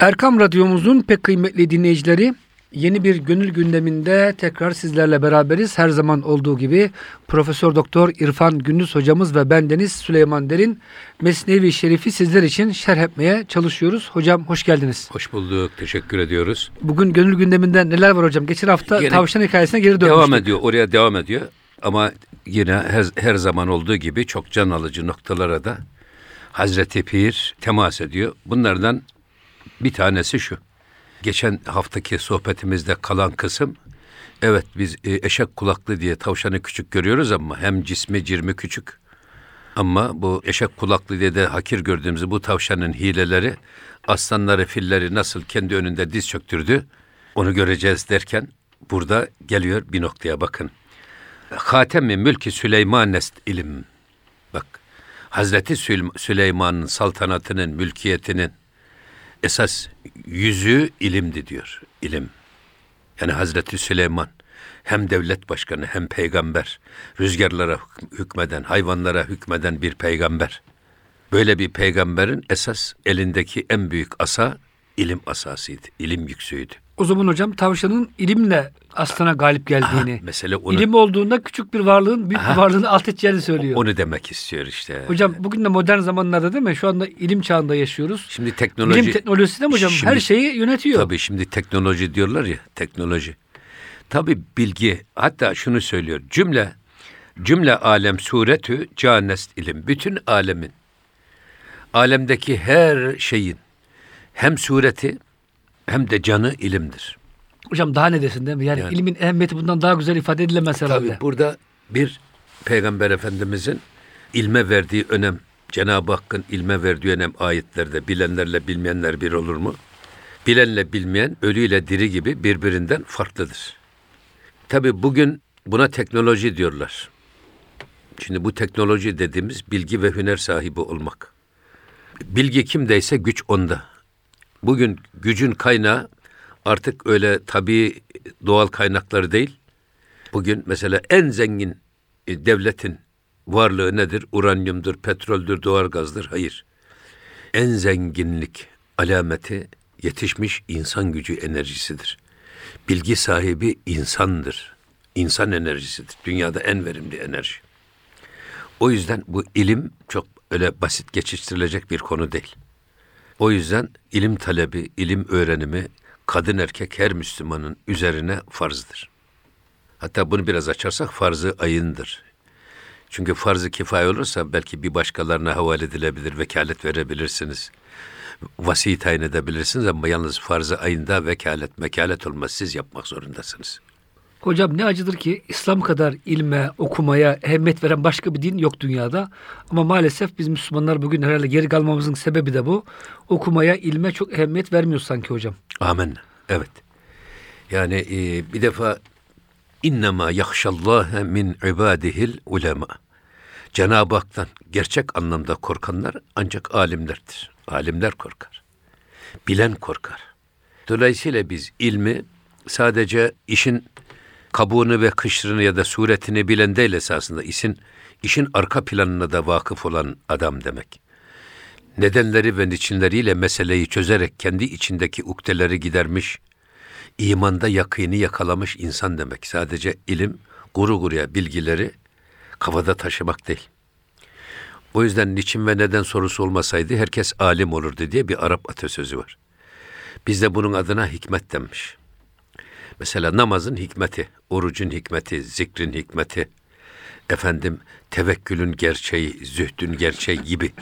Erkam Radyomuzun pek kıymetli dinleyicileri yeni bir gönül gündeminde tekrar sizlerle beraberiz. Her zaman olduğu gibi Profesör Doktor İrfan Gündüz hocamız ve bendeniz Süleyman Derin Mesnevi Şerif'i sizler için şerh etmeye çalışıyoruz. Hocam hoş geldiniz. Hoş bulduk. Teşekkür ediyoruz. Bugün gönül gündeminde neler var hocam? Geçen hafta Gene tavşan hikayesine geri dönmüştük. Devam ediyor. Oraya devam ediyor. Ama yine her, her zaman olduğu gibi çok can alıcı noktalara da Hazreti Pir temas ediyor. Bunlardan bir tanesi şu. Geçen haftaki sohbetimizde kalan kısım evet biz e, eşek kulaklı diye tavşanı küçük görüyoruz ama hem cismi cirmi küçük. Ama bu eşek kulaklı diye de hakir gördüğümüz bu tavşanın hileleri aslanları filleri nasıl kendi önünde diz çöktürdü onu göreceğiz derken burada geliyor bir noktaya bakın. Hatem-i Mülki Süleyman Nest ilim. Bak Hazreti Süleyman'ın saltanatının, mülkiyetinin esas yüzü ilimdi diyor. İlim. Yani Hazreti Süleyman hem devlet başkanı hem peygamber, rüzgarlara hükmeden, hayvanlara hükmeden bir peygamber. Böyle bir peygamberin esas elindeki en büyük asa ilim asasıydı, ilim yüksüğüydü. O zaman hocam tavşanın ilimle aslana galip geldiğini. Aha, mesele onu... İlim olduğunda küçük bir varlığın büyük Aha, bir varlığını alt edeceğini söylüyor. Onu demek istiyor işte. Hocam bugün de modern zamanlarda değil mi? Şu anda ilim çağında yaşıyoruz. Şimdi teknoloji... Bilim teknolojisi de mi hocam? Şimdi, Her şeyi yönetiyor. Tabii şimdi teknoloji diyorlar ya, teknoloji. Tabii bilgi, hatta şunu söylüyor. Cümle, cümle alem suretü canest ilim. Bütün alemin, alemdeki her şeyin hem sureti hem de canı ilimdir. Hocam daha ne desin değil mi? Yani, yani ilmin ehemmiyeti bundan daha güzel ifade edilemez herhalde. Tabii burada bir Peygamber Efendimizin ilme verdiği önem, Cenab-ı Hakk'ın ilme verdiği önem ayetlerde bilenlerle bilmeyenler bir olur mu? Bilenle bilmeyen ölüyle diri gibi birbirinden farklıdır. Tabi bugün buna teknoloji diyorlar. Şimdi bu teknoloji dediğimiz bilgi ve hüner sahibi olmak. Bilgi kimdeyse güç onda. Bugün gücün kaynağı artık öyle tabii doğal kaynakları değil. Bugün mesela en zengin e, devletin varlığı nedir? Uranyumdur, petroldür, doğalgazdır. Hayır. En zenginlik alameti yetişmiş insan gücü enerjisidir. Bilgi sahibi insandır. İnsan enerjisidir. Dünyada en verimli enerji. O yüzden bu ilim çok öyle basit geçiştirilecek bir konu değil. O yüzden ilim talebi, ilim öğrenimi kadın erkek her Müslümanın üzerine farzdır. Hatta bunu biraz açarsak farzı ayındır. Çünkü farzı kifay olursa belki bir başkalarına havale edilebilir, vekalet verebilirsiniz. Vasi tayin edebilirsiniz ama yalnız farzı ayında vekalet, mekalet olmaz. Siz yapmak zorundasınız. Hocam ne acıdır ki İslam kadar ilme, okumaya ehemmiyet veren başka bir din yok dünyada. Ama maalesef biz Müslümanlar bugün herhalde geri kalmamızın sebebi de bu. Okumaya, ilme çok ehemmiyet vermiyoruz sanki hocam. Amin. Evet. Yani e, bir defa innema yahşallâhe min ibadihil ulema. Cenab-ı Hak'tan gerçek anlamda korkanlar ancak alimlerdir. Alimler korkar. Bilen korkar. Dolayısıyla biz ilmi sadece işin kabuğunu ve kışrını ya da suretini bilen değil esasında işin, işin arka planına da vakıf olan adam demek. Nedenleri ve niçinleriyle meseleyi çözerek kendi içindeki ukdeleri gidermiş, imanda yakini yakalamış insan demek. Sadece ilim, guru guruya bilgileri kafada taşımak değil. O yüzden niçin ve neden sorusu olmasaydı herkes alim olurdu diye bir Arap atasözü var. Bizde bunun adına hikmet denmiş. Mesela namazın hikmeti, orucun hikmeti, zikrin hikmeti, efendim tevekkülün gerçeği, zühdün gerçeği gibi.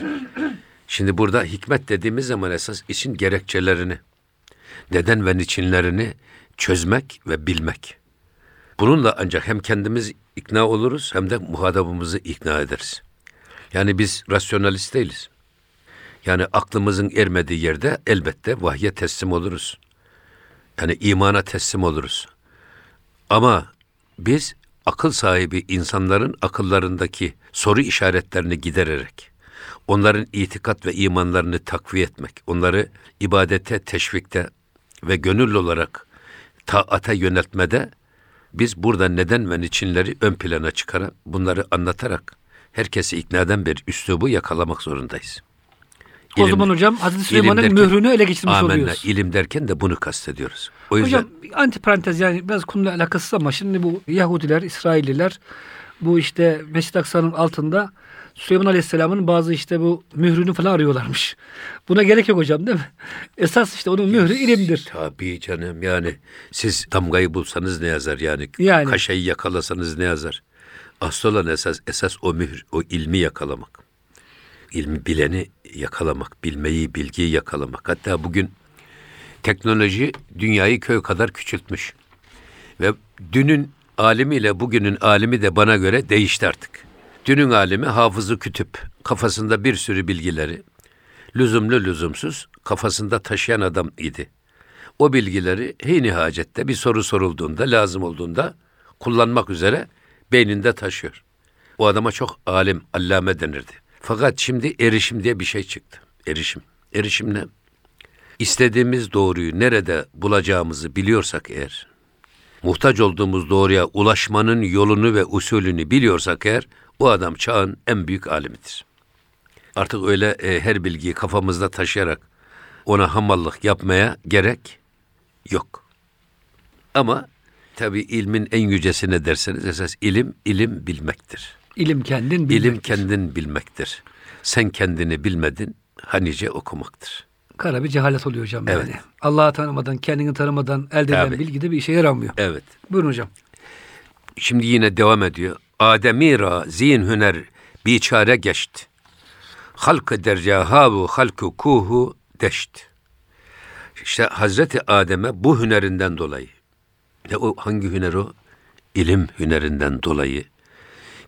Şimdi burada hikmet dediğimiz zaman esas işin gerekçelerini, neden ve niçinlerini çözmek ve bilmek. Bununla ancak hem kendimiz ikna oluruz hem de muhatabımızı ikna ederiz. Yani biz rasyonalist değiliz. Yani aklımızın ermediği yerde elbette vahye teslim oluruz. Yani imana teslim oluruz. Ama biz akıl sahibi insanların akıllarındaki soru işaretlerini gidererek, onların itikat ve imanlarını takviye etmek, onları ibadete teşvikte ve gönül olarak taata yöneltmede biz burada neden ve niçinleri ön plana çıkarak bunları anlatarak herkesi ikna eden bir üslubu yakalamak zorundayız. O zaman hocam Hazreti Süleyman'ın derken- mührünü ele geçirmiş Amenna. oluyoruz. İlim derken de bunu kastediyoruz. O yüzden Hocam anti parantez yani biraz konuyla alakasız ama şimdi bu Yahudiler, İsrailliler bu işte Mescid-i Aksa'nın altında Süleyman Aleyhisselam'ın bazı işte bu mührünü falan arıyorlarmış. Buna gerek yok hocam değil mi? Esas işte onun mührü ilimdir. Tabii canım yani siz damgayı bulsanız ne yazar yani, Yani. kaşayı yakalasanız ne yazar? Asıl olan esas, esas o mühr, o ilmi yakalamak. İlmi bileni yakalamak, bilmeyi, bilgiyi yakalamak. Hatta bugün teknoloji dünyayı köy kadar küçültmüş. Ve dünün alimiyle bugünün alimi de bana göre değişti artık. Dünün alimi hafızı kütüp kafasında bir sürü bilgileri lüzumlu lüzumsuz kafasında taşıyan adam idi. O bilgileri hini hacette bir soru sorulduğunda, lazım olduğunda kullanmak üzere beyninde taşıyor. O adama çok alim, allame denirdi. Fakat şimdi erişim diye bir şey çıktı. Erişim. Erişim ne? İstediğimiz doğruyu nerede bulacağımızı biliyorsak eğer, muhtaç olduğumuz doğruya ulaşmanın yolunu ve usulünü biliyorsak eğer, o adam çağın en büyük alimidir. Artık öyle e, her bilgiyi kafamızda taşıyarak ona hamallık yapmaya gerek yok. Ama tabii ilmin en yücesi ne derseniz esas ilim ilim bilmektir. İlim kendin bilmek. İlim kendin bilmektir. Sen kendini bilmedin hanice okumaktır. Kara bir cehalet oluyor hocam Evet. yani. Allah'ı tanımadan, kendini tanımadan elde edilen Tabii. bilgi de bir işe yaramıyor. Evet. Buyurun hocam. Şimdi yine devam ediyor. Ademira zihin hüner biçare geçt. Halkı dercahavu halkı kuhu deşt. İşte Hazreti Adem'e bu hünerinden dolayı. Ne o hangi hüner o? İlim hünerinden dolayı.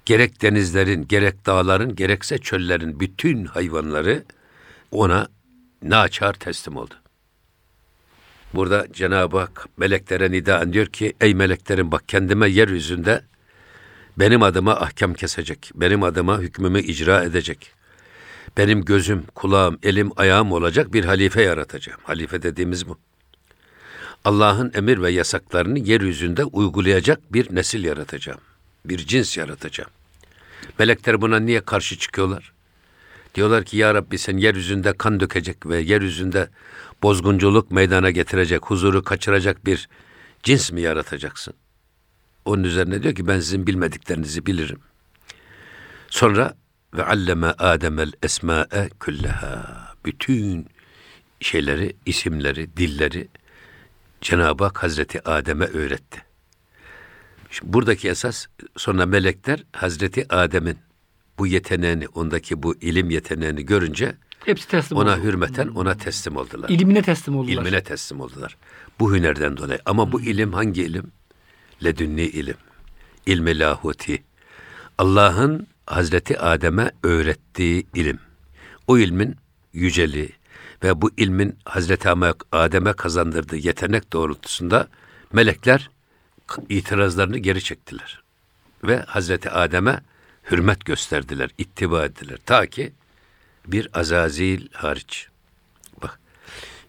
Gerek denizlerin, gerek dağların, gerekse çöllerin bütün hayvanları ona naçar teslim oldu. Burada Cenab-ı Hak meleklere nidaen diyor ki ey meleklerim bak kendime yeryüzünde benim adıma ahkam kesecek. Benim adıma hükmümü icra edecek. Benim gözüm, kulağım, elim, ayağım olacak bir halife yaratacağım. Halife dediğimiz bu. Allah'ın emir ve yasaklarını yeryüzünde uygulayacak bir nesil yaratacağım. Bir cins yaratacağım. Melekler buna niye karşı çıkıyorlar? Diyorlar ki ya Rabbi sen yeryüzünde kan dökecek ve yeryüzünde bozgunculuk meydana getirecek, huzuru kaçıracak bir cins mi yaratacaksın? Onun üzerine diyor ki ben sizin bilmediklerinizi bilirim. Sonra ve alleme Adem'el esma'e külleha. Bütün şeyleri, isimleri, dilleri Cenab-ı Hak Hazreti Adem'e öğretti. Şimdi buradaki esas sonra melekler Hazreti Adem'in bu yeteneğini, ondaki bu ilim yeteneğini görünce Hepsi teslim ona oldu. hürmeten ona teslim oldular. İlimine teslim oldular. İlmine teslim oldular. Bu hünerden dolayı. Ama bu ilim hangi ilim? Ledünni ilim. İlmi lahuti. Allah'ın Hazreti Adem'e öğrettiği ilim. O ilmin yüceliği ve bu ilmin Hazreti Adem'e kazandırdığı yetenek doğrultusunda melekler itirazlarını geri çektiler. Ve Hazreti Adem'e hürmet gösterdiler, ittiba ettiler. Ta ki bir Azazil hariç. Bak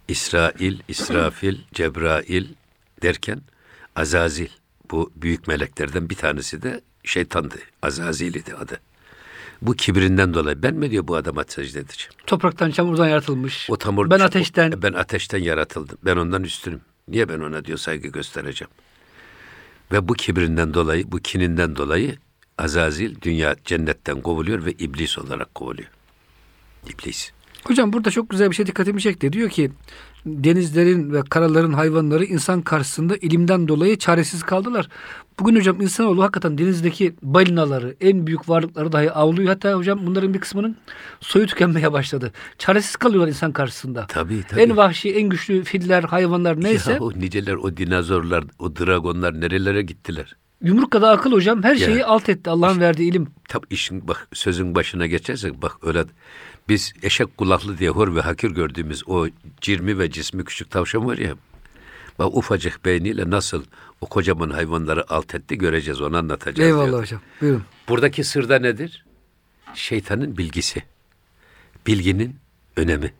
İsrail, İsrafil, Cebrail derken Azazil bu büyük meleklerden bir tanesi de şeytandı. Azazil idi adı. Bu kibrinden dolayı ben mi diyor bu adama secde edeceğim? Topraktan çamurdan yaratılmış. O tamur, ben ateşten. ben ateşten yaratıldım. Ben ondan üstünüm. Niye ben ona diyor saygı göstereceğim? Ve bu kibrinden dolayı, bu kininden dolayı Azazil dünya cennetten kovuluyor ve iblis olarak kovuluyor. İblis. Hocam burada çok güzel bir şey dikkatimi çekti. Diyor ki denizlerin ve karaların hayvanları insan karşısında ilimden dolayı çaresiz kaldılar. Bugün hocam insanoğlu hakikaten denizdeki balinaları, en büyük varlıkları dahi avlıyor. Hatta hocam bunların bir kısmının soyu tükenmeye başladı. Çaresiz kalıyorlar insan karşısında. Tabii tabii. En vahşi, en güçlü filler, hayvanlar neyse Ya o niceler, o dinozorlar, o dragonlar nerelere gittiler? yumruk kadar akıl hocam her Ya. şeyi alt etti Allah'ın verdiği ilim. Tam işin bak sözün başına geçersek bak öyle biz eşek kulaklı diye hor ve hakir gördüğümüz o cirmi ve cismi küçük tavşan var ya. Bak ufacık beyniyle nasıl o kocaman hayvanları alt etti göreceğiz onu anlatacağız. Eyvallah diyor. hocam. Buyurun. Buradaki sırda nedir? Şeytanın bilgisi. Bilginin önemi.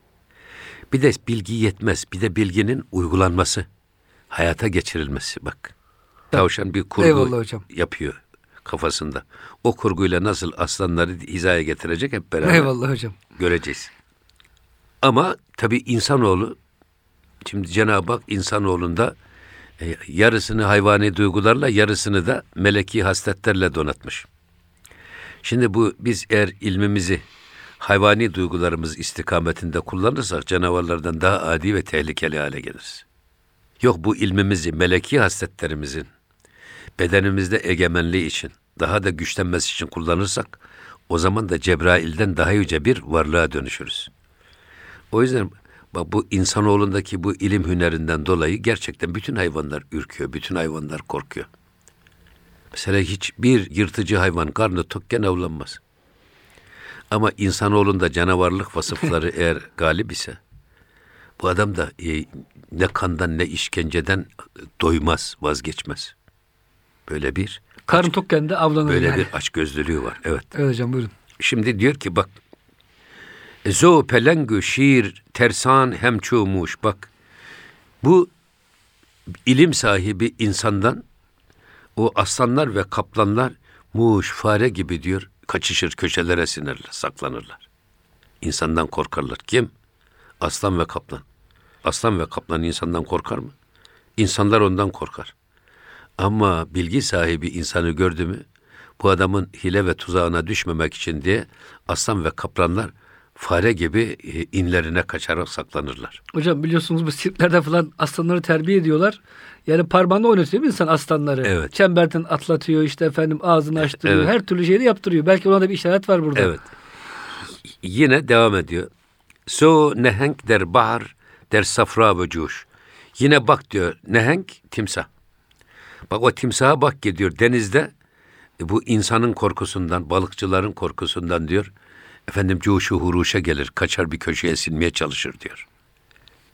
Bir de bilgi yetmez. Bir de bilginin uygulanması. Hayata geçirilmesi bak. Tavşan bir kurgu Eyvallah hocam. yapıyor kafasında. O kurguyla nasıl aslanları hizaya getirecek hep beraber Eyvallah hocam. Göreceğiz. Ama tabii insanoğlu şimdi Cenab-ı Hak insanoğlunda e, yarısını hayvani duygularla yarısını da meleki hasletlerle donatmış. Şimdi bu biz eğer ilmimizi hayvani duygularımız istikametinde kullanırsak canavarlardan daha adi ve tehlikeli hale geliriz. Yok bu ilmimizi meleki hasletlerimizin bedenimizde egemenliği için daha da güçlenmesi için kullanırsak o zaman da Cebrail'den daha yüce bir varlığa dönüşürüz. O yüzden bak bu insanoğlundaki bu ilim hünerinden dolayı gerçekten bütün hayvanlar ürküyor, bütün hayvanlar korkuyor. Mesela hiçbir yırtıcı hayvan karnı tokken avlanmaz. Ama insanoğlunda canavarlık vasıfları eğer galip ise bu adam da e, ne kandan ne işkenceden doymaz, vazgeçmez. Böyle bir Karın tokken de avlanır böyle yani. bir açgözlülüğü var. Evet. Evet hocam buyurun. Şimdi diyor ki bak Zo pelengü şiir tersan hemçumuş bak bu ilim sahibi insandan o aslanlar ve kaplanlar muş fare gibi diyor kaçışır köşelere sinirler saklanırlar. İnsandan korkarlar. Kim? Aslan ve kaplan. Aslan ve kaplan insandan korkar mı? İnsanlar ondan korkar. Ama bilgi sahibi insanı gördü mü bu adamın hile ve tuzağına düşmemek için diye aslan ve kaplanlar fare gibi e, inlerine kaçarak saklanırlar. Hocam biliyorsunuz bu sirklerde falan aslanları terbiye ediyorlar. Yani parmağında oynatıyor insan aslanları? Evet. Çemberden atlatıyor işte efendim ağzını açtırıyor. Evet. Her türlü şeyi yaptırıyor. Belki ona da bir işaret var burada. Evet. Yine devam ediyor. So nehenk der bahar der safra ve cuş. Yine bak diyor nehenk timsah. Bak o timsaha bak ki diyor denizde e, bu insanın korkusundan, balıkçıların korkusundan diyor. Efendim cuşu huruşa gelir, kaçar bir köşeye sinmeye çalışır diyor.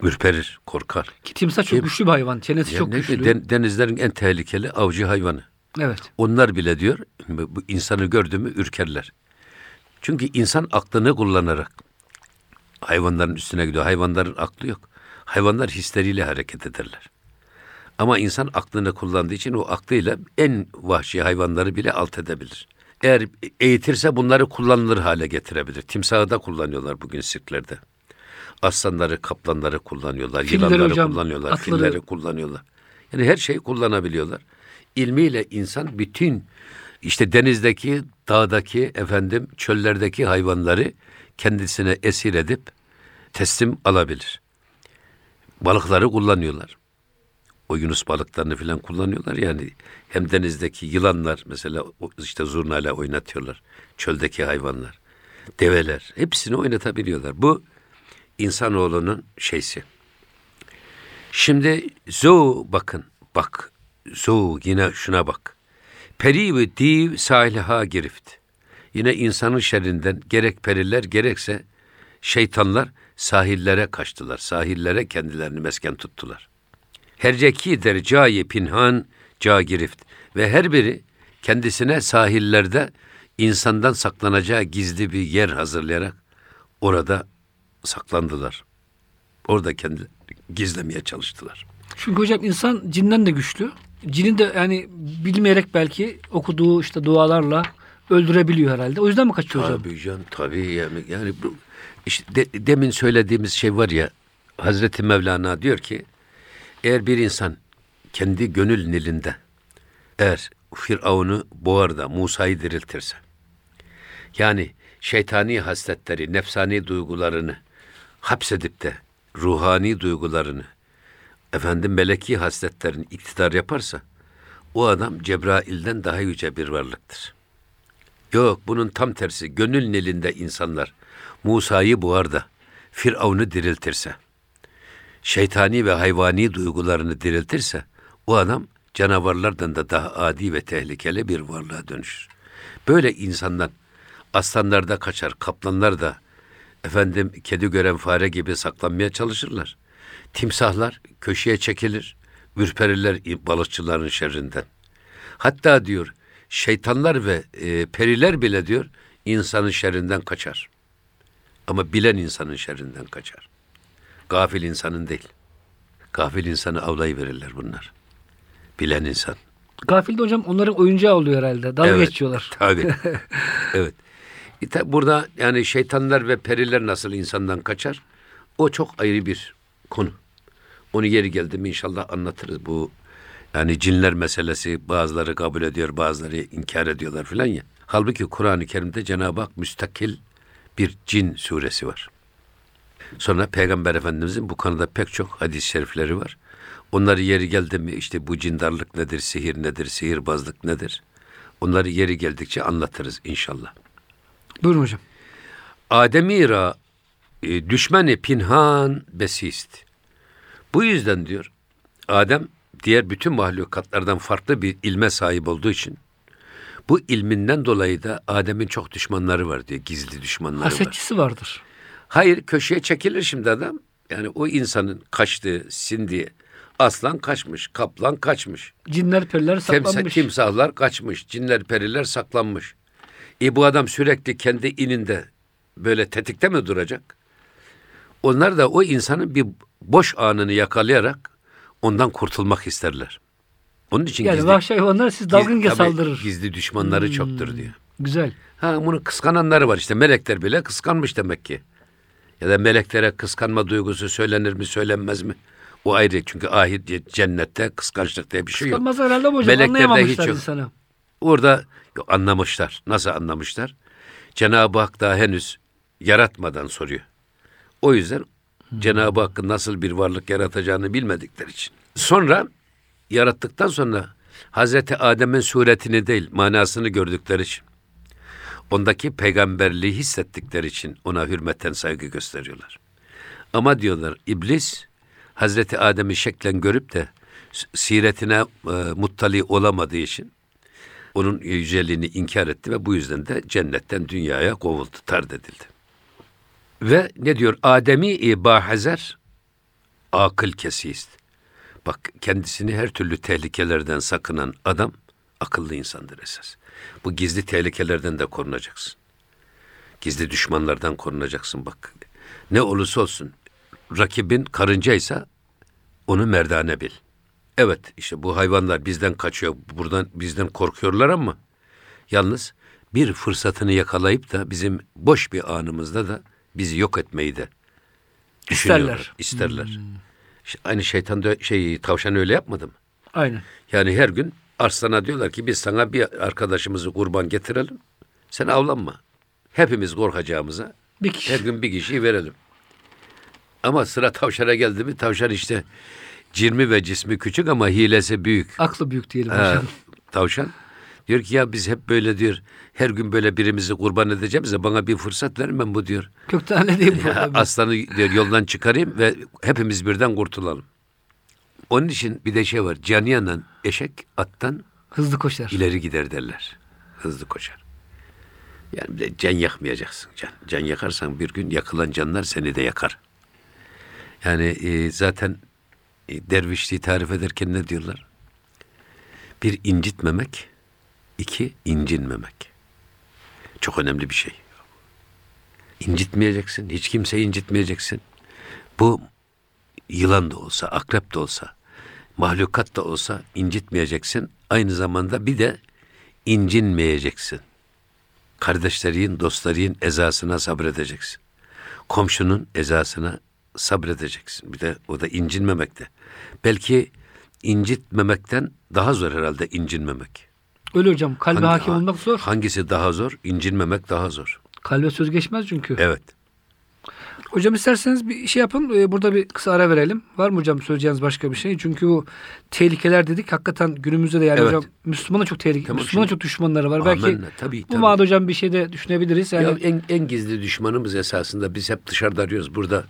Ürperir, korkar. Ki timsah çok Kim? güçlü bir hayvan. Çenesi Ya çok güçlü. den- denizlerin en tehlikeli avcı hayvanı. Evet. Onlar bile diyor bu insanı gördü mü ürkerler. Çünkü insan aklını kullanarak hayvanların üstüne gidiyor. Hayvanların aklı yok. Hayvanlar hisleriyle hareket ederler. Ama insan aklını kullandığı için o aklıyla en vahşi hayvanları bile alt edebilir. Eğer eğitirse bunları kullanılır hale getirebilir. Timsahı da kullanıyorlar bugün sirklerde. Aslanları, kaplanları kullanıyorlar. Filleri yılanları hocam, kullanıyorlar. atları- Filleri kullanıyorlar. Yani her şeyi kullanabiliyorlar. İlmiyle insan bütün işte denizdeki, dağdaki, efendim çöllerdeki hayvanları kendisine esir edip teslim alabilir. Balıkları kullanıyorlar. O yunus balıklarını falan kullanıyorlar yani. Hem denizdeki yılanlar mesela işte zurnayla oynatıyorlar. Çöldeki hayvanlar, develer hepsini oynatabiliyorlar. Bu insanoğlunun şeysi. Şimdi zo bakın bak zo yine şuna bak. Peri ve div sahilha girift. Yine insanın şerrinden gerek periler gerekse şeytanlar sahillere kaçtılar. Sahillere kendilerini mesken tuttular. Herceki der cayi pinhan ca girift. Ve her biri kendisine sahillerde insandan saklanacağı gizli bir yer hazırlayarak orada saklandılar. Orada kendileri gizlemeye çalıştılar. Çünkü hocam insan cinden de güçlü. Cini de yani bilmeyerek belki okuduğu işte dualarla öldürebiliyor herhalde. O yüzden mi kaçıyor hocam? Tabii can tabii yani, yani bu işte de- demin söylediğimiz şey var ya Hazreti Mevlana diyor ki eğer bir insan kendi gönül nilinde eğer Firavun'u boğar da Musa'yı diriltirse yani şeytani hasletleri, nefsani duygularını hapsedip de ruhani duygularını efendim meleki hasletlerini iktidar yaparsa o adam Cebrail'den daha yüce bir varlıktır. Yok bunun tam tersi gönül nilinde insanlar Musa'yı boğar da Firavun'u diriltirse, şeytani ve hayvani duygularını diriltirse o adam canavarlardan da daha adi ve tehlikeli bir varlığa dönüşür. Böyle insandan aslanlar da kaçar, kaplanlar da efendim kedi gören fare gibi saklanmaya çalışırlar. Timsahlar köşeye çekilir, ürperirler balıkçıların şerrinden. Hatta diyor şeytanlar ve e, periler bile diyor insanın şerrinden kaçar. Ama bilen insanın şerrinden kaçar. Gafil insanın değil. Gafil insanı avlayıverirler bunlar. Bilen insan. Gafil de hocam onların oyuncağı oluyor herhalde. Dalga Evet, geçiyorlar. Tabii. evet. E, Burada yani şeytanlar ve periler nasıl insandan kaçar? O çok ayrı bir konu. Onu yeri geldi mi inşallah anlatırız. Bu yani cinler meselesi bazıları kabul ediyor, bazıları inkar ediyorlar filan ya. Halbuki Kur'an-ı Kerim'de Cenab-ı Hak müstakil bir cin suresi var. Sonra Peygamber Efendimizin bu konuda pek çok hadis-i şerifleri var. Onları yeri geldi mi işte bu cindarlık nedir, sihir nedir, sihirbazlık nedir? Onları yeri geldikçe anlatırız inşallah. Buyurun hocam. Ademira e, düşmanı pinhan besist. Bu yüzden diyor Adem diğer bütün mahlukatlardan farklı bir ilme sahip olduğu için bu ilminden dolayı da Adem'in çok düşmanları var diyor. Gizli düşmanları var. Hasetçisi vardır. Hayır köşeye çekilir şimdi adam. Yani o insanın kaçtığı, sindiği aslan kaçmış, kaplan kaçmış. Cinler periler Temsa, saklanmış. timsahlar kaçmış, cinler periler saklanmış. E bu adam sürekli kendi ininde böyle tetikte mi duracak? Onlar da o insanın bir boş anını yakalayarak ondan kurtulmak isterler. Onun için yani gizli, vahşi hayvanlar siz dalgınca tabii saldırır. Hmm. Gizli düşmanları çoktur diyor. Güzel. Ha bunu kıskananları var işte melekler bile kıskanmış demek ki. Ya da meleklere kıskanma duygusu söylenir mi söylenmez mi? O ayrı çünkü ahir cennette kıskançlık diye bir şey yok. Kıskanmaz herhalde hocam Meleklerde anlayamamışlar hiç yok. insanı. Orada yok, anlamışlar. Nasıl anlamışlar? Cenab-ı Hak daha henüz yaratmadan soruyor. O yüzden Cenab-ı Hakk'ın nasıl bir varlık yaratacağını bilmedikleri için. Sonra yarattıktan sonra Hazreti Adem'in suretini değil manasını gördükleri için ondaki peygamberliği hissettikleri için ona hürmetten saygı gösteriyorlar. Ama diyorlar iblis Hazreti Adem'i şeklen görüp de siretine e, muttali olamadığı için onun yüceliğini inkar etti ve bu yüzden de cennetten dünyaya kovuldu, tard edildi. Ve ne diyor? Ademi ibahazer akıl kesist. Bak kendisini her türlü tehlikelerden sakınan adam akıllı insandır esas. Bu gizli tehlikelerden de korunacaksın. Gizli düşmanlardan korunacaksın bak. Ne olursa olsun rakibin karıncaysa onu merdane bil. Evet işte bu hayvanlar bizden kaçıyor, buradan bizden korkuyorlar ama yalnız bir fırsatını yakalayıp da bizim boş bir anımızda da bizi yok etmeyi de İsterler. isterler. İşte aynı şeytan da şey tavşan öyle yapmadı mı? Aynen. Yani her gün arslana diyorlar ki biz sana bir arkadaşımızı kurban getirelim. Sen avlanma. Hepimiz korkacağımıza Bir kişi. her gün bir kişiyi verelim. Ama sıra tavşana geldi mi tavşan işte cirmi ve cismi küçük ama hilesi büyük. Aklı büyük diyelim Ha, hocam. tavşan diyor ki ya biz hep böyle diyor her gün böyle birimizi kurban edeceğiz de bana bir fırsat verin ben bu diyor. Kökten halledeyim bu Ya, aslanı diyor yoldan çıkarayım ve hepimiz birden kurtulalım. Onun için bir de şey var. Canyanla eşek attan Hızlı koşar. ileri gider derler. Hızlı koşar. Yani bir de can yakmayacaksın can. Can yakarsan bir gün yakılan canlar seni de yakar. Yani e, zaten e, dervişliği tarif ederken ne diyorlar? Bir incitmemek, iki incinmemek. Çok önemli bir şey. İncitmeyeceksin, hiç kimseyi incitmeyeceksin. Bu yılan da olsa, akrep de olsa, mahlukat da olsa incitmeyeceksin. Aynı zamanda bir de incinmeyeceksin. Kardeşlerin, dostların ezasına sabredeceksin. Komşunun ezasına sabredeceksin. Bir de o da incinmemekte. Belki incitmemekten daha zor herhalde incinmemek. Öyle hocam. Kalbe Hangi- hakim olmak zor. Hangisi daha zor? İncinmemek daha zor. Kalbe söz geçmez çünkü. Evet. Hocam isterseniz bir şey yapın. Ee, Burada bir kısa ara verelim. Var mı hocam söyleyeceğiniz başka bir şey? Çünkü bu tehlikeler dedik. Hakikaten günümüzde de yani Evet. hocam Müslümana çok tehlike. Tamam, Müslümana çok düşmanları var. Belki Amenna, tabii, bu tabii. manada hocam bir şey de düşünebiliriz. Yani Ya en, en gizli düşmanımız esasında biz hep dışarıda arıyoruz. Burada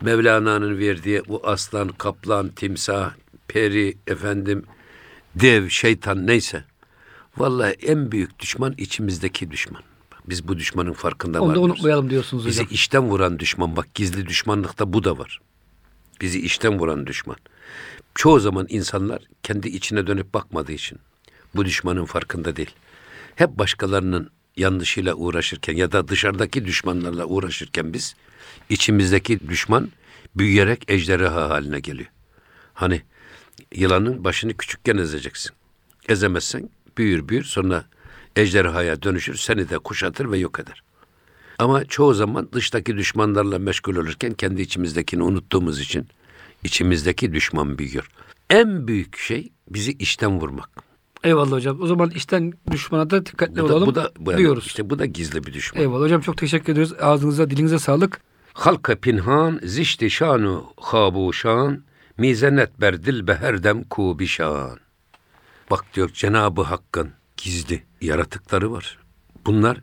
Mevlana'nın verdiği bu aslan, kaplan, timsah, peri, efendim, dev, şeytan neyse. Vallahi en büyük düşman içimizdeki düşman. Biz bu düşmanın farkında onu da varmıyoruz. unutmayalım diyorsunuz Bizi hocam. içten vuran düşman. Bak gizli düşmanlıkta bu da var. Bizi içten vuran düşman. Çoğu zaman insanlar kendi içine dönüp bakmadığı için bu düşmanın farkında değil. Hep başkalarının yanlışıyla uğraşırken ya da dışarıdaki düşmanlarla uğraşırken biz içimizdeki düşman büyüyerek ejderha haline geliyor. Hani yılanın başını küçükken ezeceksin. Ezemezsen büyür büyür sonra ejderhaya dönüşür seni de kuşatır ve yok eder. Ama çoğu zaman dıştaki düşmanlarla meşgul olurken kendi içimizdekini unuttuğumuz için içimizdeki düşman büyüyor. En büyük şey bizi işten vurmak. Eyvallah hocam. O zaman işten düşmana da dikkatli Bu da, olalım bu da bu diyoruz. işte bu da gizli bir düşman. Eyvallah hocam çok teşekkür ediyoruz. Ağzınıza dilinize sağlık. Halka pinhan zişti şanu habuşan mizenet berdil beherdem kubişan. Bak diyor Cenabı Hakk'ın gizli yaratıkları var. Bunlar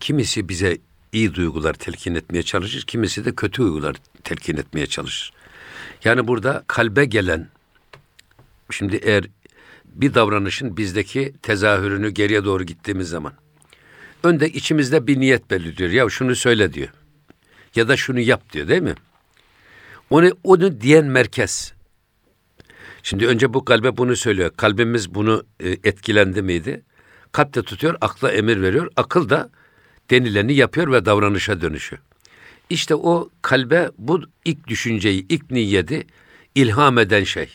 kimisi bize iyi duygular telkin etmeye çalışır, kimisi de kötü duygular telkin etmeye çalışır. Yani burada kalbe gelen şimdi eğer bir davranışın bizdeki tezahürünü geriye doğru gittiğimiz zaman önde içimizde bir niyet belirliyor. Ya şunu söyle diyor. Ya da şunu yap diyor değil mi? Onu, onu diyen merkez. Şimdi önce bu kalbe bunu söylüyor. Kalbimiz bunu e, etkilendi miydi? Kalp de tutuyor, akla emir veriyor. Akıl da denileni yapıyor ve davranışa dönüşüyor. İşte o kalbe bu ilk düşünceyi, ilk niyeti ilham eden şey.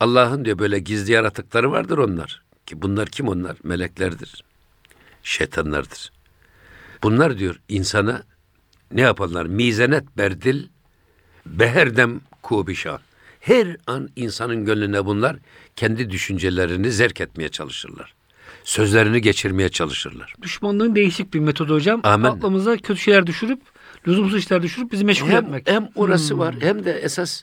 Allah'ın diyor böyle gizli yaratıkları vardır onlar. Ki bunlar kim onlar? Meleklerdir. Şeytanlardır. Bunlar diyor insana ne yaparlar? Mizenet berdil beherdem kubişan. Her an insanın gönlüne bunlar kendi düşüncelerini zerk etmeye çalışırlar. Sözlerini geçirmeye çalışırlar. Düşmanlığın değişik bir metodu hocam. Amin. Aklımıza kötü şeyler düşürüp, lüzumsuz işler düşürüp bizi meşgul Hem, etmek. Hmm. hem orası var hem de esas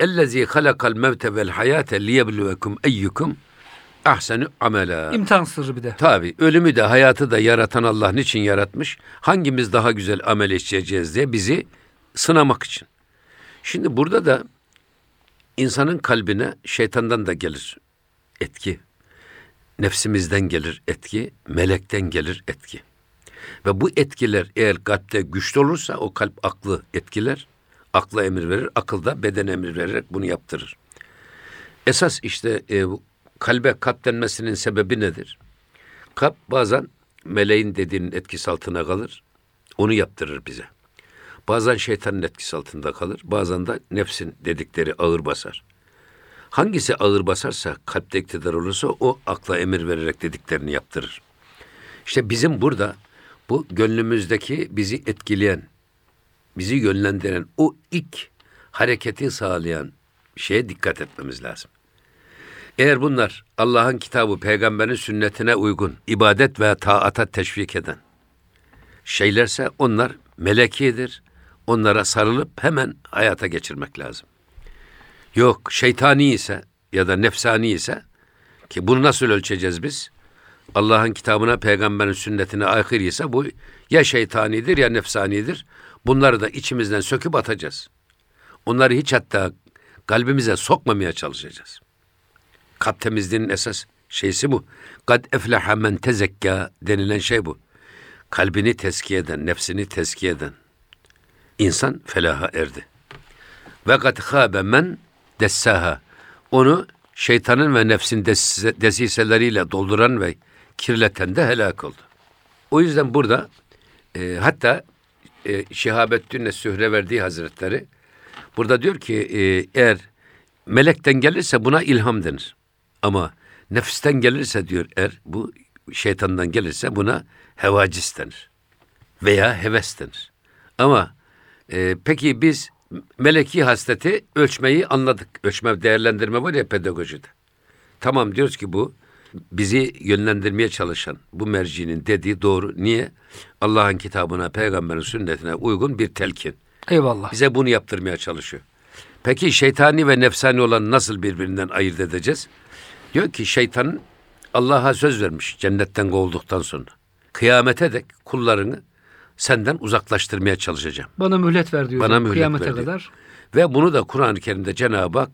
ellezî halakal mevte vel hayate liyebluvekum eyyukum ahsenu amela. İmtihan sırrı bir de. Tabi ölümü de hayatı da yaratan Allah niçin yaratmış? Hangimiz daha güzel amel işleyeceğiz diye bizi sınamak için. Şimdi burada da insanın kalbine şeytandan da gelir etki. Nefsimizden gelir etki, melekten gelir etki. Ve bu etkiler eğer kalpte güçlü olursa o kalp aklı etkiler, akla emir verir, akıl da beden emir vererek bunu yaptırır. Esas işte e, kalbe kalp denmesinin sebebi nedir? Kalp bazen meleğin dediğinin etkisi altına kalır, onu yaptırır bize. Bazen şeytanın etkisi altında kalır, bazen de nefsin dedikleri ağır basar. Hangisi ağır basarsa, kalpte iktidar olursa o akla emir vererek dediklerini yaptırır. İşte bizim burada bu gönlümüzdeki bizi etkileyen, bizi yönlendiren o ilk hareketi sağlayan şeye dikkat etmemiz lazım. Eğer bunlar Allah'ın kitabı, peygamberin sünnetine uygun, ibadet ve taata teşvik eden şeylerse onlar melekidir. Onlara sarılıp hemen hayata geçirmek lazım. Yok şeytani ise ya da nefsani ise ki bunu nasıl ölçeceğiz biz? Allah'ın kitabına, peygamberin sünnetine aykırı ise bu ya şeytanidir ya nefsanidir. Bunları da içimizden söküp atacağız. Onları hiç hatta kalbimize sokmamaya çalışacağız. Kalp temizliğinin esas şeysi bu. Kad efleha men tezekka denilen şey bu. Kalbini teskiye eden, nefsini teskiye eden insan felaha erdi. Ve kad khâbe men dessaha. Onu şeytanın ve nefsin des- desiseleriyle dolduran ve kirleten de helak oldu. O yüzden burada e, hatta e, Şihabettin Sühreverdi Hazretleri burada diyor ki e, eğer melekten gelirse buna ilham denir. Ama nefisten gelirse diyor eğer bu şeytandan gelirse buna hevacis denir. Veya heves denir. Ama e, peki biz meleki hasleti ölçmeyi anladık. Ölçme değerlendirme var ya pedagojide. Tamam diyoruz ki bu bizi yönlendirmeye çalışan bu mercinin dediği doğru. Niye? Allah'ın kitabına, peygamberin sünnetine uygun bir telkin. Eyvallah. Bize bunu yaptırmaya çalışıyor. Peki şeytani ve nefsani olan nasıl birbirinden ayırt edeceğiz? Diyor ki şeytanın Allah'a söz vermiş cennetten kovulduktan sonra. Kıyamete dek kullarını senden uzaklaştırmaya çalışacağım. Bana mühlet ver diyor. Bana mühlet Kıyamete ver diyor. kadar. Ve bunu da Kur'an-ı Kerim'de Cenab-ı Hak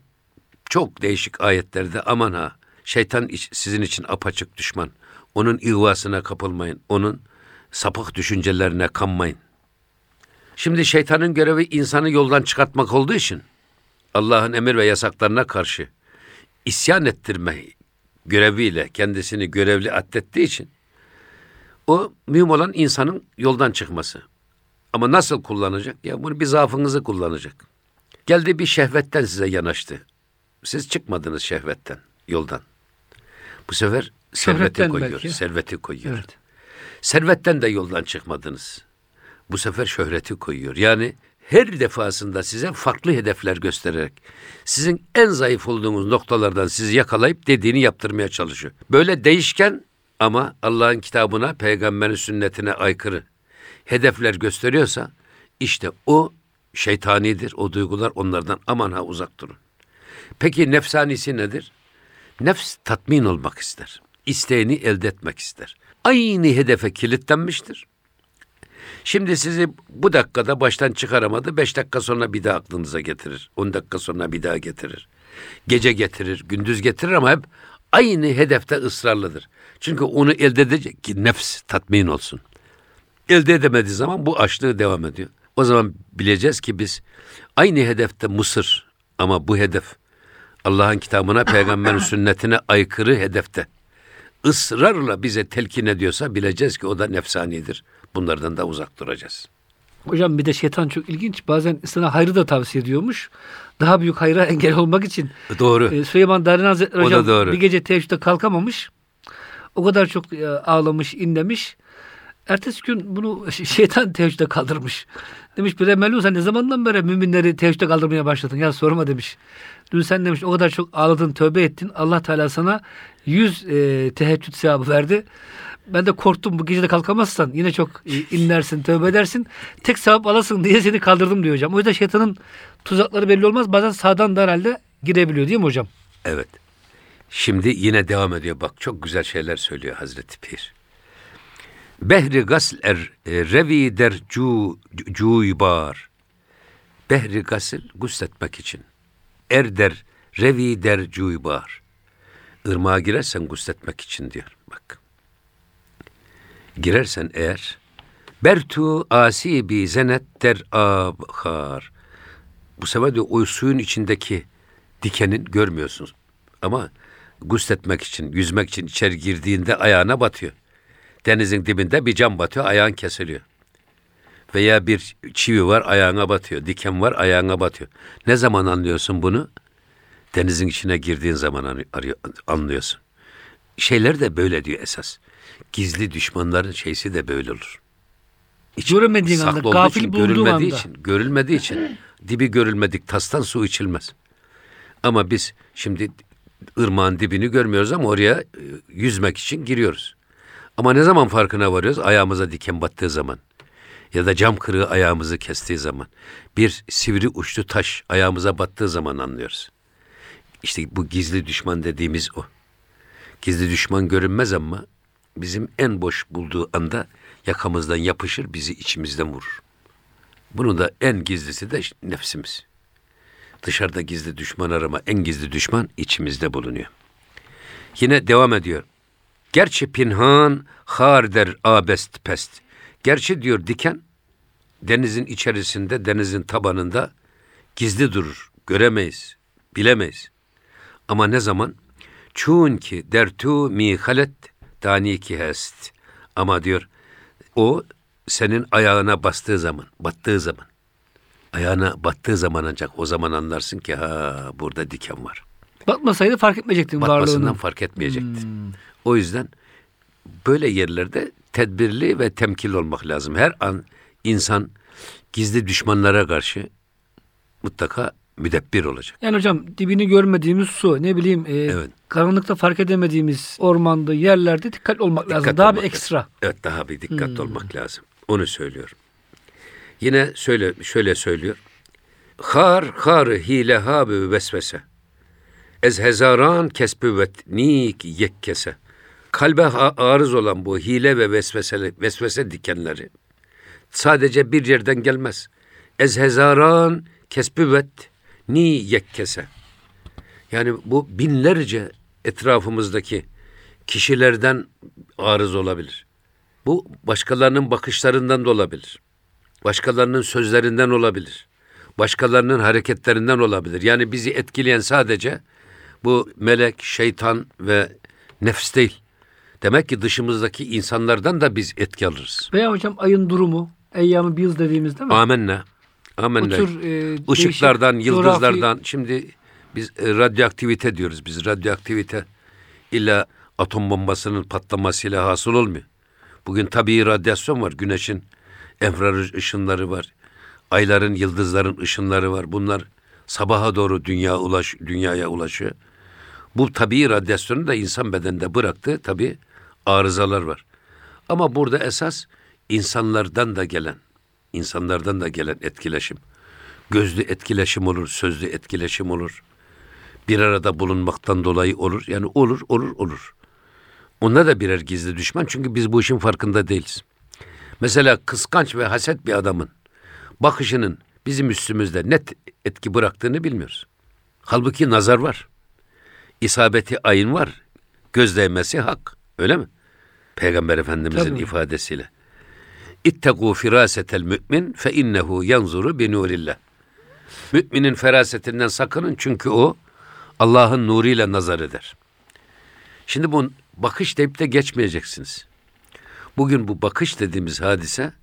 çok değişik ayetlerde aman ha şeytan sizin için apaçık düşman. Onun ihvasına kapılmayın. Onun sapık düşüncelerine kanmayın. Şimdi şeytanın görevi insanı yoldan çıkartmak olduğu için Allah'ın emir ve yasaklarına karşı isyan ettirme göreviyle kendisini görevli addettiği için o mühim olan insanın yoldan çıkması. Ama nasıl kullanacak? Ya bunu bir zaafınızı kullanacak. Geldi bir şehvetten size yanaştı. Siz çıkmadınız şehvetten, yoldan. Bu sefer serveti koyuyor, belki. serveti koyuyor. Evet. Servetten de yoldan çıkmadınız. bu sefer şöhreti koyuyor. Yani her defasında size farklı hedefler göstererek sizin en zayıf olduğunuz noktalardan sizi yakalayıp dediğini yaptırmaya çalışıyor. Böyle değişken ama Allah'ın kitabına, peygamberin sünnetine aykırı hedefler gösteriyorsa işte o şeytanidir. O duygular onlardan aman ha uzak durun. Peki nefsanisi nedir? Nefs tatmin olmak ister. İsteğini elde etmek ister. Aynı hedefe kilitlenmiştir. Şimdi sizi bu dakikada baştan çıkaramadı. Beş dakika sonra bir daha aklınıza getirir. On dakika sonra bir daha getirir. Gece getirir, gündüz getirir ama hep aynı hedefte ısrarlıdır. Çünkü onu elde edecek ki nefs tatmin olsun. Elde edemediği zaman bu açlığı devam ediyor. O zaman bileceğiz ki biz aynı hedefte Mısır ama bu hedef Allah'ın kitabına, peygamberin sünnetine aykırı hedefte ısrarla bize telkin ediyorsa bileceğiz ki o da nefsanidir. Bunlardan da uzak duracağız. Hocam bir de şeytan çok ilginç. Bazen sana hayrı da tavsiye ediyormuş. Daha büyük hayra engel olmak için. Doğru. Ee, Süleyman Darin Hazretleri O hocam doğru. bir gece teheccüde kalkamamış. O kadar çok e, ağlamış, inlemiş. Ertesi gün bunu şeytan teheccüde kaldırmış. Demiş bir emelli sen ne zamandan beri müminleri teheccüde kaldırmaya başladın? Ya sorma demiş. Dün sen demiş o kadar çok ağladın, tövbe ettin. Allah Teala sana yüz e, teheccüd sevabı verdi. Ben de korktum bu gece de kalkamazsan yine çok e, inlersin, tövbe edersin. Tek sevap alasın diye seni kaldırdım diyor hocam. O yüzden şeytanın tuzakları belli olmaz. Bazen sağdan da herhalde girebiliyor değil mi hocam? Evet. Şimdi yine devam ediyor. Bak çok güzel şeyler söylüyor Hazreti Pir. Behri gasl er e, revi der cu, cuybar. Behri gasl gusletmek için. Er der revi der cuybar. Irmağa girersen gusletmek için diyor. Bak. Girersen eğer Bertu asi bi zenet der abhar. Bu sefer de o suyun içindeki dikenin görmüyorsunuz. Ama gusletmek için, yüzmek için içeri girdiğinde ayağına batıyor. Denizin dibinde bir cam batıyor, ayağın kesiliyor. Veya bir çivi var, ayağına batıyor. Diken var, ayağına batıyor. Ne zaman anlıyorsun bunu? Denizin içine girdiğin zaman anlıyorsun. Şeyler de böyle diyor esas. Gizli düşmanların şeysi de böyle olur. İç- Göremediğin anda, gafil için, bulduğun görülmediği anda. için, görülmediği için dibi görülmedik tastan su içilmez. Ama biz şimdi ırmağın dibini görmüyoruz ama oraya e, yüzmek için giriyoruz. Ama ne zaman farkına varıyoruz? Ayağımıza diken battığı zaman ya da cam kırığı ayağımızı kestiği zaman, bir sivri uçlu taş ayağımıza battığı zaman anlıyoruz. İşte bu gizli düşman dediğimiz o. Gizli düşman görünmez ama bizim en boş bulduğu anda yakamızdan yapışır, bizi içimizden vurur. Bunun da en gizlisi de nefsimiz. Dışarıda gizli düşman arama, en gizli düşman içimizde bulunuyor. Yine devam ediyor. Gerçi pinhan har der abest pest. Gerçi diyor diken denizin içerisinde, denizin tabanında gizli durur. Göremeyiz, bilemeyiz. Ama ne zaman? Çun ki dertu mi halet dani ki hest. Ama diyor o senin ayağına bastığı zaman, battığı zaman. Ayağına battığı zaman ancak o zaman anlarsın ki ha burada diken var. Batmasaydı fark etmeyecektin Batmasından varlığını. fark etmeyecekti. O yüzden böyle yerlerde tedbirli ve temkinli olmak lazım. Her an insan gizli düşmanlara karşı mutlaka müdebbir olacak. Yani hocam dibini görmediğimiz su ne bileyim e, Evet. karanlıkta fark edemediğimiz ormanda yerlerde dikkat olmak lazım. Dikkat Daha olmak bir ekstra. lazım. Evet daha bir dikkatli olmak lazım. Onu söylüyor. Yine söyle şöyle söylüyor. Har har hile habü vesvese. Ez hezaran kesbüvet nik yekkese. Kalbe arız olan bu hile ve vesvese, vesvese dikenleri sadece bir yerden gelmez. Ez hezaran kesbüvet ni yekkese. Yani bu binlerce etrafımızdaki kişilerden arız olabilir. Bu başkalarının bakışlarından da olabilir. Başkalarının sözlerinden olabilir. Başkalarının hareketlerinden olabilir. Yani bizi etkileyen sadece bu melek, şeytan ve nefs değil. Demek ki dışımızdaki insanlardan da biz etki alırız. Veya hocam ayın durumu, eyyamı biz dediğimiz değil mi? Amenna. Amenna. tür e, Işıklardan, yıldızlardan. Şimdi biz e, radyoaktivite diyoruz. Biz radyoaktivite illa atom bombasının patlamasıyla hasıl olmuyor. Bugün tabii radyasyon var. Güneşin Enfrared ışınları var. Ayların, yıldızların ışınları var. Bunlar sabaha doğru dünya ulaş, dünyaya ulaşıyor. Bu tabii radyasyonu da insan bedeninde bıraktığı tabii arızalar var. Ama burada esas insanlardan da gelen, insanlardan da gelen etkileşim. Gözlü etkileşim olur, sözlü etkileşim olur. Bir arada bulunmaktan dolayı olur. Yani olur, olur, olur. Onlar da birer gizli düşman çünkü biz bu işin farkında değiliz. Mesela kıskanç ve haset bir adamın bakışının bizim üstümüzde net etki bıraktığını bilmiyoruz. Halbuki nazar var. İsabeti ayın var. Göz değmesi hak. Öyle mi? Peygamber Efendimizin Tabii. ifadesiyle. İttegû firâsetel mü'min fe innehu yanzuru bi nurillah. Müminin ferasetinden sakının çünkü o Allah'ın nuruyla nazar eder. Şimdi bu bakış deyip de geçmeyeceksiniz. Bugün bu bakış dediğimiz hadise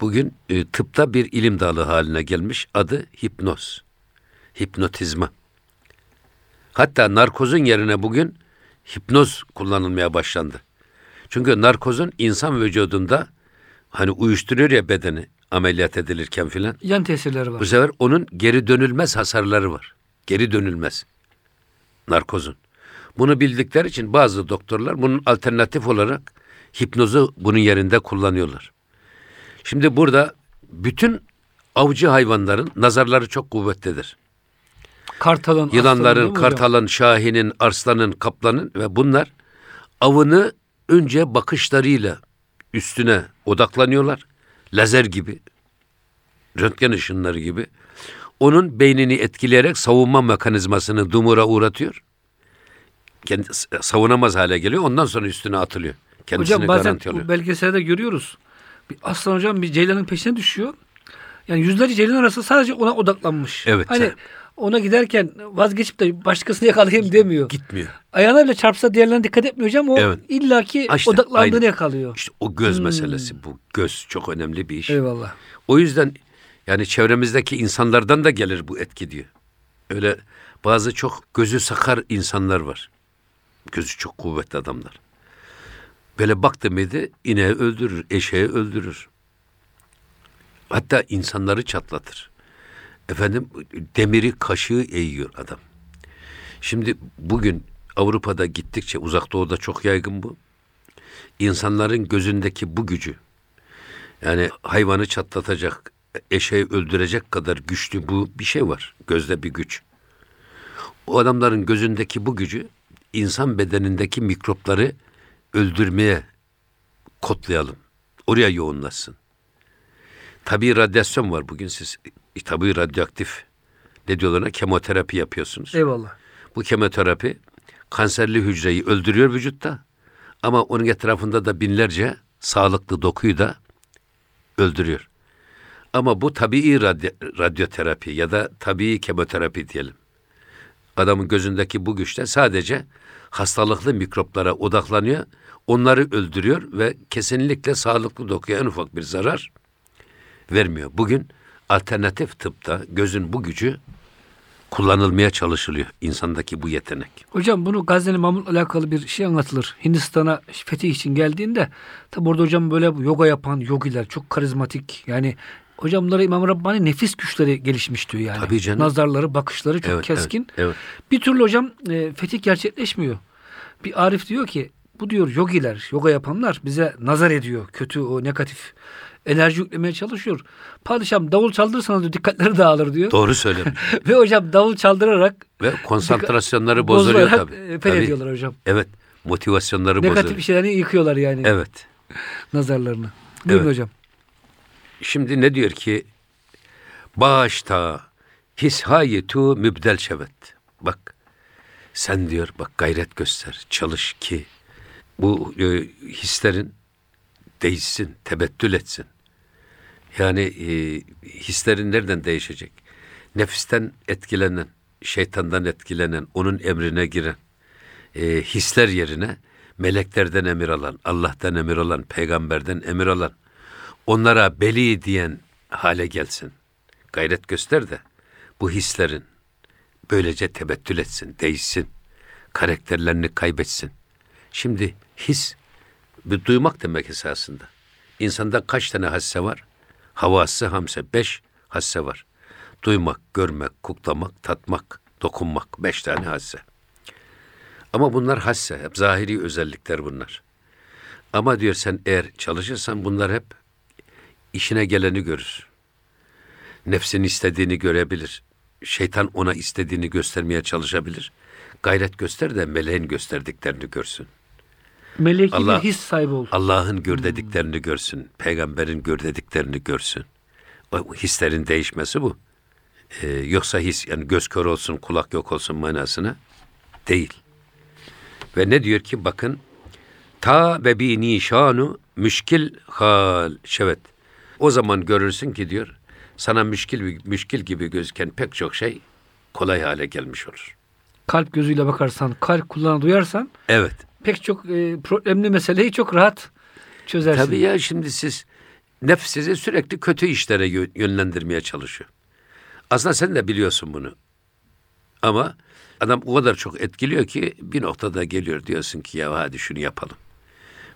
bugün e, tıpta bir ilim dalı haline gelmiş. Adı hipnoz. Hipnotizma. Hatta narkozun yerine bugün hipnoz kullanılmaya başlandı. Çünkü narkozun insan vücudunda hani uyuşturuyor ya bedeni ameliyat edilirken filan. Yan tesirleri var. Bu sefer onun geri dönülmez hasarları var. Geri dönülmez. Narkozun. Bunu bildikleri için bazı doktorlar bunun alternatif olarak hipnozu bunun yerinde kullanıyorlar. Şimdi burada bütün avcı hayvanların nazarları çok kuvvetlidir. Kartalın, Yılanların, kartalın, şahinin, arslanın, kaplanın ve bunlar avını önce bakışlarıyla üstüne odaklanıyorlar. Lazer gibi, röntgen ışınları gibi. Onun beynini etkileyerek savunma mekanizmasını dumura uğratıyor. Kendi, savunamaz hale geliyor. Ondan sonra üstüne atılıyor. Kendisini Hocam bazen bu belgeselde görüyoruz. Bir aslan hocam bir ceylanın peşine düşüyor. Yani yüzlerce ceylan arası sadece ona odaklanmış. Evet, Hani ona giderken vazgeçip de başkasını yakalayayım demiyor. Gitmiyor. Ayağına bile çarpsa diğerlerine dikkat etmiyor hocam. O Evet. illaki işte, odaklandığını aynen. yakalıyor. İşte o göz Hmm. meselesi bu. Göz çok önemli bir iş. Eyvallah. O yüzden yani çevremizdeki insanlardan da gelir bu etki diyor. Öyle bazı çok gözü sakar insanlar var. Gözü çok kuvvetli adamlar. Böyle baktı mıydı ineği öldürür, eşeği öldürür. Hatta insanları çatlatır. Efendim demiri kaşığı eğiyor adam. Şimdi bugün Avrupa'da gittikçe uzak doğuda çok yaygın bu. İnsanların gözündeki bu gücü yani hayvanı çatlatacak, eşeği öldürecek kadar güçlü bu bir şey var. Gözde bir güç. O adamların gözündeki bu gücü insan bedenindeki mikropları öldürmeye kodlayalım. Oraya yoğunlaşsın. Tabii radyasyon var bugün siz. e, Tabii radyoaktif. Ne diyorlar? Kemoterapi yapıyorsunuz. Eyvallah. Bu kemoterapi kanserli hücreyi öldürüyor vücutta. Ama onun etrafında da binlerce sağlıklı dokuyu da öldürüyor. Ama bu tabii radyo, radyoterapi ya da tabii kemoterapi diyelim. Adamın gözündeki bu güçte sadece hastalıklı mikroplara odaklanıyor, onları öldürüyor ve kesinlikle sağlıklı dokuya en ufak bir zarar vermiyor. Bugün alternatif tıpta gözün bu gücü kullanılmaya çalışılıyor insandaki bu yetenek. Hocam bunu Gazze'nin Mahmut'la alakalı bir şey anlatılır. Hindistan'a fetih için geldiğinde tabi orada hocam böyle yoga yapan yogiler çok karizmatik. Yani hocamları İmam Rabbani nefis güçleri gelişmiş diyor yani. Tabii canım. Nazarları, bakışları çok Evet, keskin. evet, evet. Bir türlü hocam e, fetih gerçekleşmiyor. Bir Arif diyor ki bu diyor yogiler, yoga yapanlar bize nazar ediyor. Kötü o negatif enerji yüklemeye çalışıyor. Padişahım davul çaldırırsanız diyor dikkatleri dağılır diyor. Doğru söylemiş. Ve hocam davul çaldırarak Ve konsantrasyonları bozuluyor tabii. e, Tabii. fethediyorlar hocam. Evet. Motivasyonları Negatif bozuluyor. şeylerini yıkıyorlar yani Evet. nazarlarını. Buyurun Evet. hocam. Şimdi ne diyor ki? Bağışta hishayetu mübdel şevet. Bak sen diyor bak gayret göster, çalış ki bu e, hislerin değişsin, tebettül etsin. Yani e, hislerin nereden değişecek? Nefisten etkilenen, şeytandan etkilenen, onun emrine giren e, hisler yerine meleklerden emir alan, Allah'tan emir alan, peygamberden emir alan, onlara beli diyen hale gelsin. Gayret göster de bu hislerin böylece tebettül etsin, değişsin. Karakterlerini kaybetsin. Şimdi his bir duymak demek esasında. insanda kaç tane hasse var? Havası hamse. Beş hasse var. Duymak, görmek, koklamak, tatmak, dokunmak. Beş tane hasse. Ama bunlar hasse. Hep zahiri özellikler bunlar. Ama diyor sen eğer çalışırsan bunlar hep işine geleni görür. Nefsin istediğini görebilir. Şeytan ona istediğini göstermeye çalışabilir. Gayret göster de meleğin gösterdiklerini görsün. Meleki Allah- bir his sahibi ol. Allah'ın gör dediklerini görsün. Peygamberin gör dediklerini görsün. O hislerin değişmesi bu. Ee, yoksa his yani göz kör olsun, kulak yok olsun manasına değil. Ve ne diyor ki bakın ta ve bi nişanu müşkil hal şevet. O zaman görürsün ki diyor sana müşkil müşkil gibi gözüken pek çok şey kolay hale gelmiş olur. Kalp gözüyle bakarsan, kalp kulağına duyarsan Evet. pek çok e, problemli meseleyi çok rahat çözersin. Tabii ya şimdi siz nefs sizi sürekli kötü işlere yö- yönlendirmeye çalışıyor. Aslında sen de biliyorsun bunu. Ama adam o kadar çok etkiliyor ki bir noktada geliyor diyorsun ki ya hadi şunu yapalım.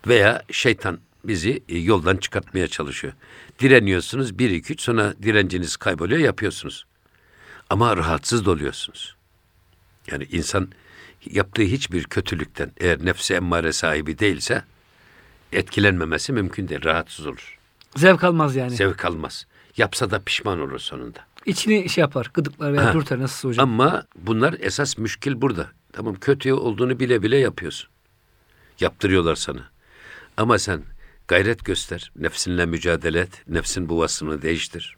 Veya şeytan bizi e, yoldan çıkartmaya çalışıyor. Direniyorsunuz bir iki üç sonra direnciniz kayboluyor yapıyorsunuz. Ama rahatsız da oluyorsunuz. Yani insan yaptığı hiçbir kötülükten eğer nefsi emmare sahibi değilse etkilenmemesi mümkün değil. Rahatsız olur. Zevk almaz yani. Zevk almaz. Yapsa da pişman olur sonunda. İçini şey yapar, gıdıklar veya dürter nasılsa hocam. Ama bunlar esas müşkil burada. Tamam kötü olduğunu bile bile yapıyorsun. Yaptırıyorlar sana. Ama sen gayret göster. Nefsinle mücadele et. Nefsin bu vasfını değiştir.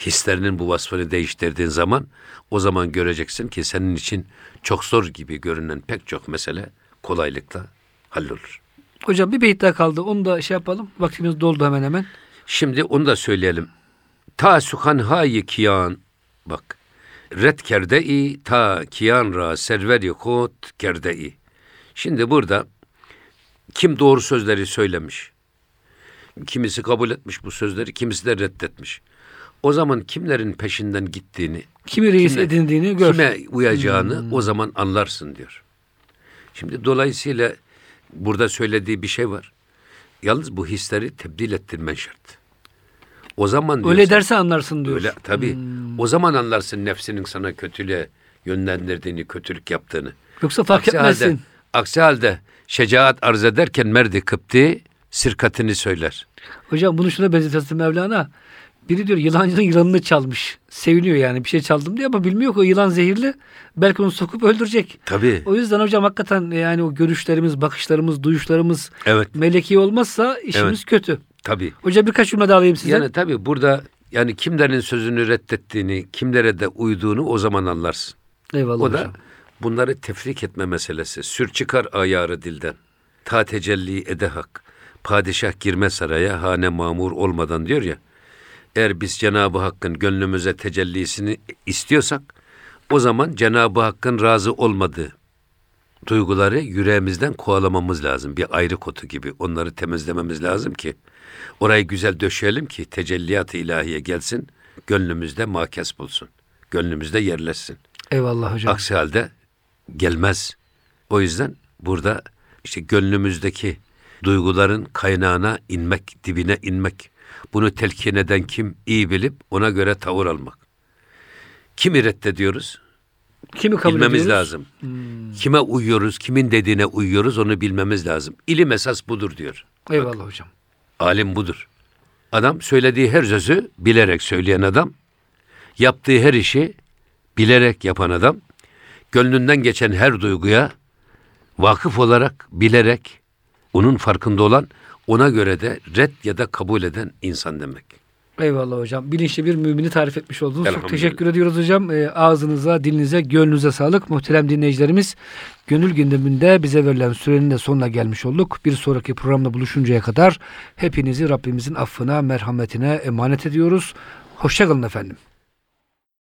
Hislerinin bu vasfını değiştirdiğin zaman o zaman göreceksin ki senin için çok zor gibi görünen pek çok mesele kolaylıkla hallolur. Hocam bir beyit daha kaldı. Onu da şey yapalım. Vaktimiz doldu hemen hemen. Şimdi onu da söyleyelim. Ta sukan hayi kiyan bak. Ret kerde-i ta kiyan ra serveri kod kerde-i. Şimdi burada kim doğru sözleri söylemiş? Kimisi kabul etmiş bu sözleri, kimisi de reddetmiş. O zaman kimlerin peşinden gittiğini, Kimi reis Kime- edindiğini gör. kime uyacağını o zaman anlarsın diyor. Şimdi dolayısıyla burada söylediği bir şey var. Yalnız bu hisleri tebdil ettirmen şart. O zaman diyor Öyle derse anlarsın diyor. Öyle tabii. O zaman anlarsın nefsinin sana kötülüğe yönlendirdiğini, kötülük yaptığını. Yoksa fark aksi etmezsin. Halde, aksi halde şecaat arz ederken merdi kıpti sirkatini söyler. Hocam bunu şuna benzetirsin Mevlana. Biri diyor yılancının yılanını çalmış. Seviniyor yani bir şey çaldım diye ama bilmiyor ki o yılan zehirli. Belki onu sokup öldürecek. Tabii. O yüzden hocam hakikaten yani o görüşlerimiz, bakışlarımız, duyuşlarımız Evet. meleki olmazsa işimiz Evet. kötü. Tabii. Hocam birkaç cümle daha alayım size. Yani tabii burada yani kimlerin sözünü reddettiğini, kimlere de uyduğunu o zaman anlarsın. Eyvallah O hocam. da bunları tefrik etme meselesi. Sür çıkar ayarı dilden. Ta tecelli ede hak. Padişah girme saraya hane mamur olmadan diyor ya. Eğer biz Cenab-ı Hakk'ın gönlümüze tecellisini istiyorsak o zaman Cenab-ı Hakk'ın razı olmadığı duyguları yüreğimizden kovalamamız lazım. Bir ayrı kotu gibi onları temizlememiz lazım ki orayı güzel döşeyelim ki tecelliyat-ı ilahiye gelsin, gönlümüzde makes bulsun. Gönlümüzde yerleşsin. Eyvallah hocam. Aksi halde gelmez. O yüzden burada işte gönlümüzdeki duyguların kaynağına inmek, dibine inmek. Bunu telkin eden kim iyi bilip ona göre tavır almak. Kimi reddediyoruz? Kimi kabul bilmemiz ediyoruz? lazım. Kime uyuyoruz, kimin dediğine uyuyoruz onu bilmemiz lazım. İlim esas budur diyor. Eyvallah hocam. Alim budur. Adam söylediği her sözü bilerek söyleyen adam, yaptığı her işi bilerek yapan adam, gönlünden geçen her duyguya vakıf olarak, bilerek, onun farkında olan, ona göre de red ya da kabul eden insan demek. Eyvallah hocam. Bilinçli bir mümini tarif etmiş oldunuz. Çok teşekkür ediyoruz hocam. Ee, ağzınıza, dilinize, gönlünüze sağlık. Muhterem dinleyicilerimiz, gönül gündeminde bize verilen sürenin de sonuna gelmiş olduk. Bir sonraki programda buluşuncaya kadar hepinizi Rabbimizin affına, merhametine emanet ediyoruz. Hoşçakalın efendim.